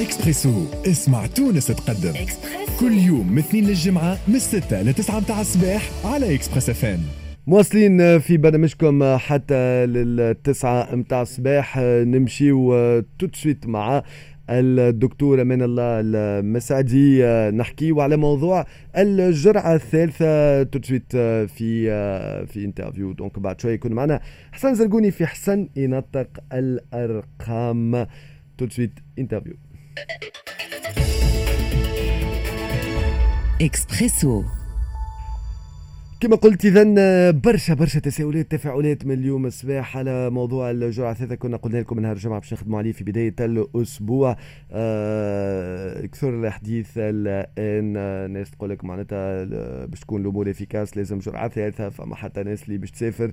إكسبريسو. اسمع تونس تقدم. كل يوم من اثنين للجمعة من الستة لتسعة متاع الصباح على Express FM. مواصلين في برنامجكم حتى للتسعة متاع الصباح. نمشي tout de suite مع الدكتور أمان الله المسعدي. نحكيو على موضوع الجرعة الثالثة tout de suite في في interview donc بعد شوية يكون معنا حسن زرقوني في حسن ينطق الأرقام. tout de suite interview Expresso كما قلت اذا برشا برشا تساؤلات تفاعلات من اليوم الصباح على موضوع الجرعة الثالثة. كنا قلنا لكم نهار الجمعة باش نخدموا عليه في بداية الأسبوع. آه كثر الحديث الآن ناس تقول لك معناتها باش تكون الأمور efficace لازم جرعة ثالثة فما حتى ناس اللي باش تسافر.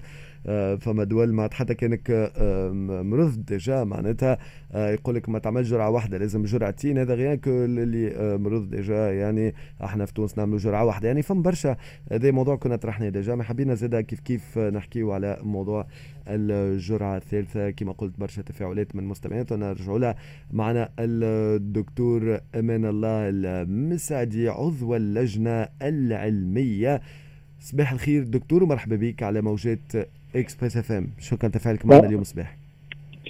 آه فما دول معناتها حتى كانك آه مرض déjà معناتها. آه يقول لك ما تعمل جرعة واحدة لازم جرعتين. هذا غير اللي آه مرض déjà يعني إحنا في تونس نعملوا جرعة واحدة. يعني فما برشا هذا موضوع كنا طرحنا déjà ما حبينا زادا كيف كيف نحكيو على موضوع الجرعة الثالثة. كما قلت برشا تفاعلات من مستمعينا نرجعوا لها. معنا الدكتور أمان الله المسعدي عضو اللجنة العلمية. صباح الخير دكتور ومرحبا بك على موجات Express FM شكرا تفاعلك معنا اليوم صباح.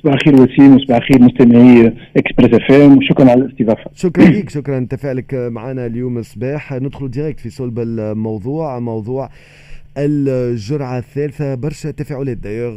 صباح الخير وسيم وصباح الخير مستمعي Express FM. وشكرا على الاستضافة. شكرا لك شكرا. تفاعلك معنا اليوم الصباح ندخل direct في صلب الموضوع موضوع الجرعة الثالثة. برشا تفاعلات دايوغ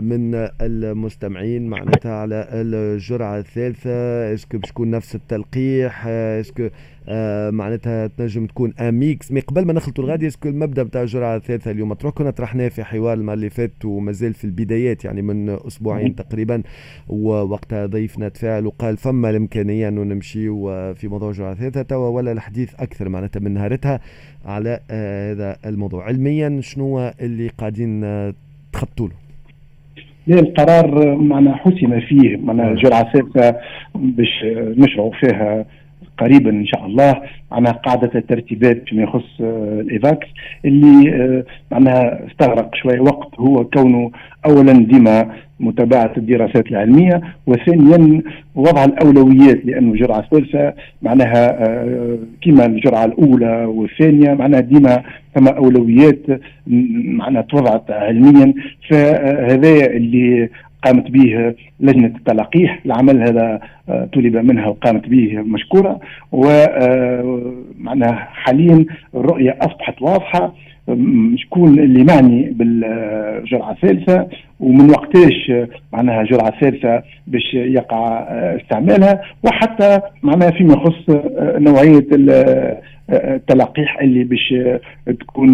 من المستمعين معناتها على الجرعة الثالثة. est-ce que باش تكون نفس التلقيح؟ est-ce que آه معناتها تنجم تكون أميكس. mais قبل ما نخلطوا الغادي est-ce que المبدأ بتاع الجرعة الثالثة اليوم. تروح كنا طرحناه في حوار المرة اللي فات ومازال في البدايات يعني من أسبوعين تقريبا ووقتها ضيفنا تفاعل وقال فما الإمكانية أنه نمشي في موضوع الجرعة الثالثة توا ولا الحديث أكثر معناتها من نهارتها على آه هذا الموضوع. علميا شنو اللي قاعدين آه تخطوا له؟ القرار معنا حسم فيه معنا الجرعة الثالثة باش نشرعوا فيها قريبا إن شاء الله معناها قاعدة الترتيبات فيما يخص الإيفاكس اللي معناها استغرق شوية وقت هو كونه اولا ديما متابعة الدراسات العلمية وثانيا وضع الأولويات لأنه الجرعه الثالثه معناها كما الجرعة الأولى والثانية معناها ديما ثم أولويات معناها توضعت علميا. فهذا اللي قامت به لجنة التلقيح العمل هذا طلب منها وقامت به مشكورة ومعناها حاليا الرؤية أصبحت واضحة. شكون اللي معني بالجرعة الثالثة ومن وقتاش معناها جرعة ثالثة باش يقع استعمالها وحتى معناها فيما يخص نوعية التلقيح اللي باش تكون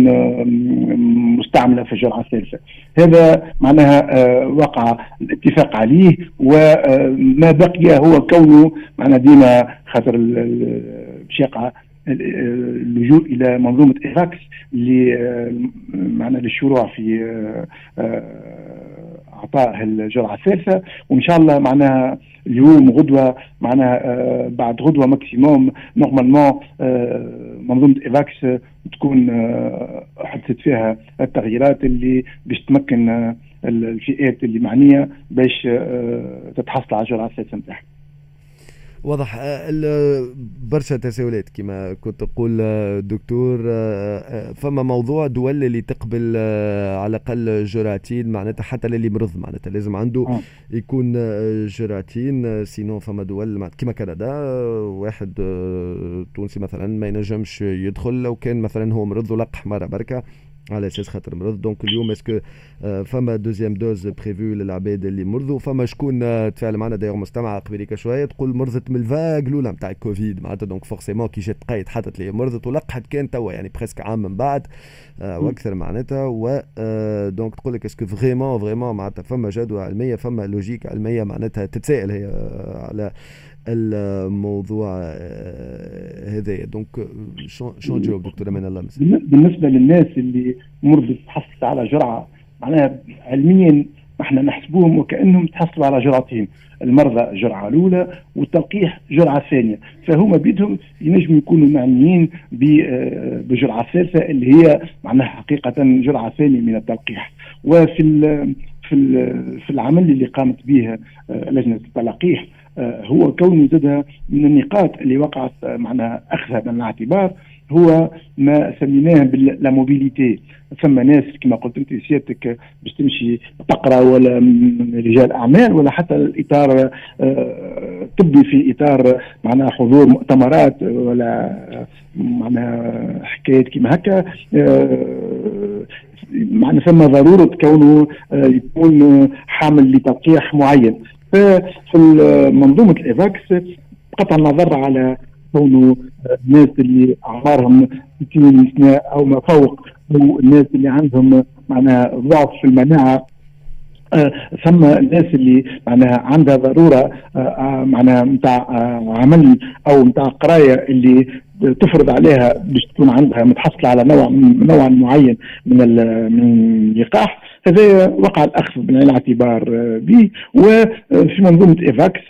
مستعملة في الجرعة الثالثة. هذا معناها وقع الاتفاق عليه وما بقي هو كونه معنا ديما خاطر باش يقع اللجوء إلى منظومة Evax معنا للشروع في إعطاء الجرعة الثالثة وإن شاء الله معناها اليوم غدوة معناها آه بعد غدوة maximum normalement آه منظومة Evax تكون آه حدثت فيها التغييرات اللي باش تمكن الفئات اللي معنية باش تتحصل على الجرعة الثالثة نتاعها. واضح برشا تساؤلات كما كنت تقول دكتور فما موضوع دول اللي تقبل على الأقل جرعتين معناتها حتى للي مرض معناتها لازم عنده يكون جرعتين سينو فما دول كما كندا واحد تونسي مثلا ما ينجمش يدخل لو كان مثلا هو مرض ولقح مرة بركة على أساس خاطر مرض. donc اليوم est-ce que فما deuxième dose prévue للعباد اللي مرضوا؟ فما شكون تفاعل معنا؟ دايوغ مستمع قبيليك شوية تقول مرضت من ال vague الأولى نتاع الكوفيد. معناتها donc forcément كي جات قايد حتى لي مرضت ولقحت كان توا يعني presque عام من بعد وأكثر معناتها. و donc تقول لك est-ce que vraiment vraiment معناتها فما جدوى علمية فما logique علمية معناتها تتساءل هي على الموضوع هذايا دونك شو نجاوب دكتور أمان الله مثلا؟ بالنسبة للناس اللي مرضت تحصلت على جرعة معناها علميا إحنا نحسبوهم وكأنهم تحصلوا على جرعتين المرضى جرعة الأولى والتلقيح جرعة ثانية. فهم بيدهم ينجموا يكونوا معنيين بجرعة ثالثة اللي هي معناها حقيقة جرعة ثانية من التلقيح. وفي في في العمل اللي قامت به لجنة التلقيح هو كونه زادها من النقاط اللي وقعت معناها أخذها من الاعتبار هو ما سميناه بالموبيليتي. ثم ناس كما قلت أنت سيادتك باش تمشي تقرأ ولا رجال أعمال ولا حتى الإطار آه، طبي في إطار معناها حضور مؤتمرات ولا معناها حكايات كما هكا آه، معناها ثم ضرورة كونه آه، يكون حامل لتلقيح معين. ففي منظومة الايفاكس بقطع النظر على كونه الناس اللي أعمارهم 60 سنه أو ما فوق أو الناس اللي عندهم معناها ضعف في المناعة. آه ثم الناس اللي معناها عندها ضرورة آه, آه، معناها نتاع آه عمل أو نتاع قراية اللي تفرض عليها باش تكون عندها متحصلة على نوع نوع معين من من اللقاح. هذا وقع الأخذ بعين الاعتبار آه، به وفي منظومه Evax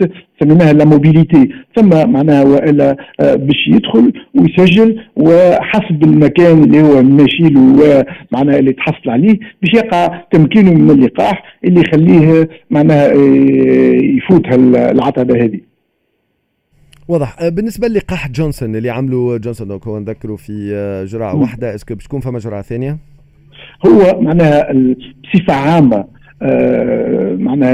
سميناها la mobilité ثم معناها والا آه، باش يدخل ويسجل وحسب المكان اللي هو ماشي له ومعناها اللي تحصل عليه باش يقع تمكينه من اللقاح اللي يخليه معناها آه، يفوت العتبة هذه. واضح. بالنسبة للقاح جونسون اللي عملوا جونسون donc هو نذكروا في جرعة واحدة est-ce que باش تكون فما جرعة ثانية؟ هو معناها بصفة عامة آه معناها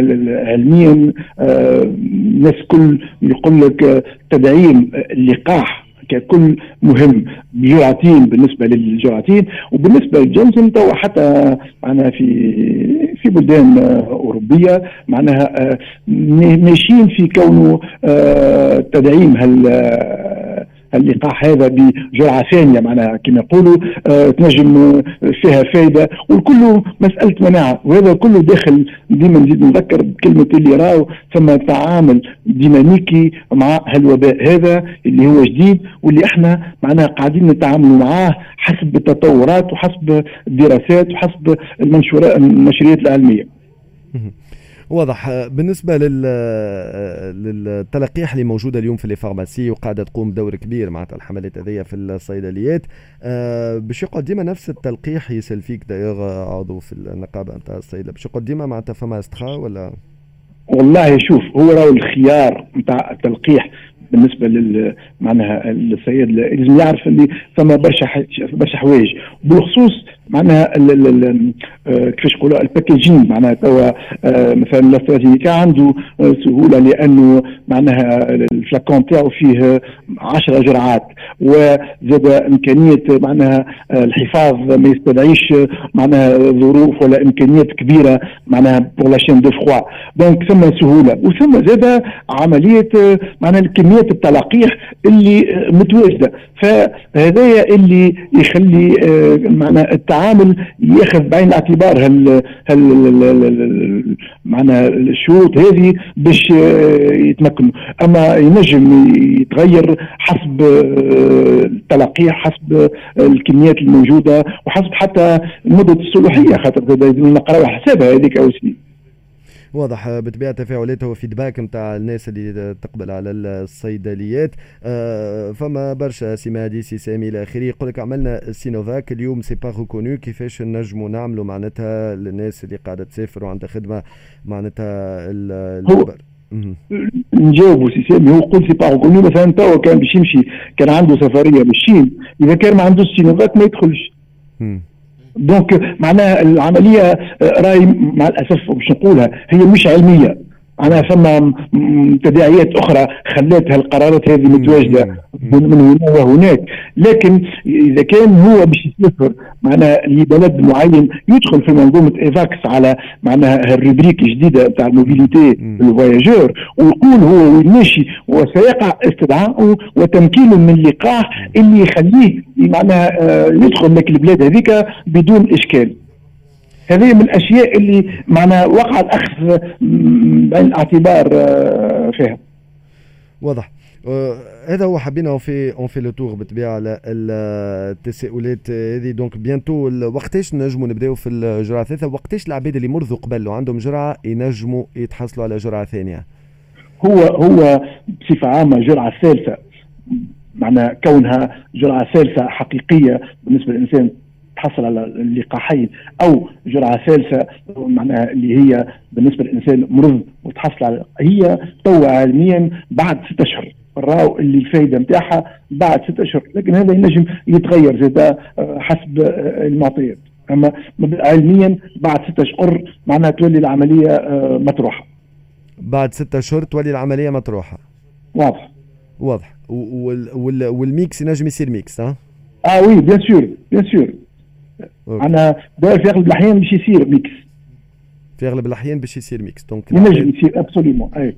علميا آه الناس كل يقول لك تدعيم اللقاح ككل مهم بجرعتين بالنسبة للجرعتين وبالنسبة للجونسون تو حتى معناها في في بلدان أوروبية معناها آه ماشيين في كونه آه تدعيم هال اللقاح هذا بجرعة ثانية معناها كما يقولوا آه تنجم فيها فائده والكل مسألة مناعة وهذا كله داخل ديما نزيد نذكر بكلمة اللي راهو ثم تعامل ديناميكي مع هالوباء هذا اللي هو جديد واللي إحنا معناها قاعدين نتعاملوا معاه حسب التطورات وحسب الدراسات وحسب المنشورات العلمية. واضح. بالنسبة لل... للتلقيح اللي موجودة اليوم في ال pharmacie وقاعدة تقوم بدور كبير معناتها الحملات هذيا في الصيدليات أه باش يقعد ديما نفس التلقيح يسال فيك دايوغ عضو في النقابة نتاع الصيدلة باش يقعد ديما معناتها فما إستخا ولا؟ والله شوف هو راهو الخيار نتاع التلقيح بالنسبة لل معناها السيد لازم يعرف اللي ثم برشا برشا حوايج بالخصوص معناها آه، كيفاش نقولوا ال packaging معناها توا آه، مثلا الاسترازينيكا عنده آه، سهولة لأنه معناها ال flacon تاعو فيه 10 جرعات وزاد إمكانية معناها الحفاظ ما يستدعيش معناها ظروف ولا إمكانيات كبيرة معناها pour la chaîne de froid donc ثم سهولة وثم زاد عملية معناها كميه التلقيح اللي متواجدة. فهذايا اللي يخلي معناها التعامل ياخذ بعين الاعتبار هال هال معناها الشروط هذه باش يتمكنوا. أما ينجم يتغير حسب التلقيح حسب الكميات الموجودة وحسب حتى مدة الصلاحيه خاطر نقراو حسابها هذيك أو سنين. واضح بطبيعة تفاعلات وفيدباك نتاع الناس اللي تقبل على الصيدليات. آه، فما برشا سي مهدي سي سامي إلى آخره. يقول لك عملنا سينوفاك اليوم c'est pas reconnu كيفاش نجموا نعملوا معناتها للناس اللي قاعدة تسافر وعندها خدمة معناتها البر نجاوبوا سي سامي. هو قول c'est pas reconnu مثلا توا كان باش يمشي كان عنده سفرية بال Chine. إذا كان ما عندوش سينوفاك ما يدخلش. donc معناها العملية آه، راي مع الأسف باش نقولها هي مش علمية. معناها ثم تداعيات أخرى خلات هالقرارات هذه متواجدة من هنا وهناك. لكن إذا كان هو باش يسافر معناها لبلد معين يدخل في منظومة إيفاكس على معناها ال rubrique الجديدة بتاع ال mobilité ال voyageur ويقول هو وين ماشي وسيقع استدعاءه وتمكينه من اللقاح اللي يخليه معناها آه، يدخل لك البلاد هذيك بدون إشكال. هذه من الأشياء اللي معنا وقع الاخذ بعين الاعتبار آه، فيها. واضح. آه هذا هو حبينا في on fait le tour بالطبيعه على التساؤلات هذه. donc bientôt وقتاش نجموا نبداو في الجرعة الثالثه وقتاش العباد اللي مرضوا قبل وعندهم جرعة ينجموا يتحصلوا على جرعة ثانية؟ هو هو بصفة عامة جرعة ثالثة. معنى كونها جرعة ثالثة حقيقية بالنسبة للإنسان. تحصل على اللقاحين أو جرعة ثالثة معناها اللي هي بالنسبة للإنسان مرض وتحصل على هي توا عالميا بعد ست أشهر. راو اللي الفايدة نتاعها بعد ست أشهر لكن هذا ينجم يتغير زاد آه، حسب آه، المعطيات. أما علميا بعد ست أشهر معناها تولي العملية آه، مطروحة. بعد ستة أشهر تولي العملية مطروحة. واضح. واضح. وال وال mix ينجم يصير mix ها؟ آه oui bien sûr bien sûr أنا في أغلب الأحيان باش يصير mix في أغلب الأحيان باش يصير mix donc ينجم يصير absolument أي.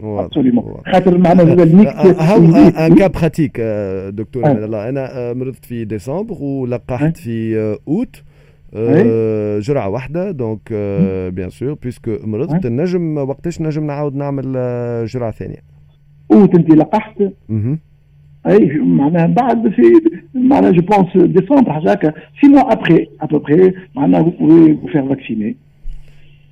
absolument خاطر معنا زاد ال mix هاو un cas pratique دكتور أنا مرضت في ديسمبر ولقحت في أوت. جرعة واحدة. donc bien sûr puisque مرضت. نجم وقتاش نجم نعاود نعمل جرعة ثانية؟ أوت أنت لقحت. اي معناها بعد في معناها je pense ديسمبر حاجة هكا six mois après à peu près معناها vous faire vacciner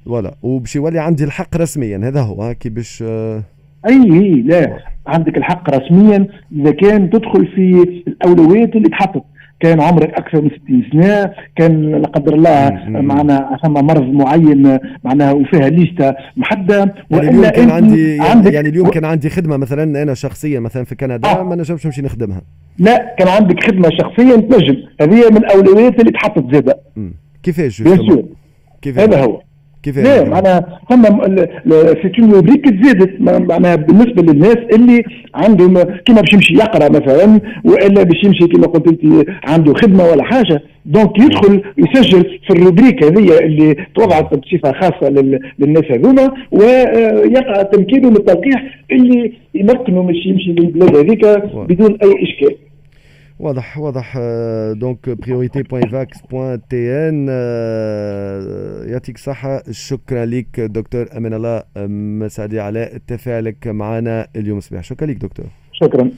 voilà وباش يولي عندي الحق رسميا هذا هو كي باش اي اي لا عندك الحق رسميا اذا كان تدخل في الاولويات اللي تحطت كان عمرك أكثر من 60 سنة كان لا قدر الله معنا ثم مرض معين معناها وفيها ليستا محددة. وإلا يعني كان عندي عندك يعني اليوم كان عندي خدمة مثلا أنا شخصيا مثلا في كندا آه. ما نجمش نمشي نخدمها. لا كان عندك خدمة شخصيا تنجم. هذه من الأولويات اللي تحطت زاده كيفاش كيفاش؟ هذا هو. كيف لا معناها ثم c'est une rubrique تزادت معناها بالنسبة للناس اللي عندهم كيما باش يمشي يقرأ مثلا وإلا باش يمشي كيما قلت أنت عنده خدمة ولا حاجة. donc يدخل يسجل في ال rubrique هذه اللي توضعت بصفة خاصة للناس هذوما ويقع تمكينه من التلقيح اللي يمكنه باش يمشي للبلاد هذيك بدون أي إشكال. واضح واضح donc priorité point evax point tn يعطيك الصحة. شكرا لك دكتور أمان الله مسعدي علاء تفاعلك معنا اليوم الصباح شكرا لك دكتور. شكرا.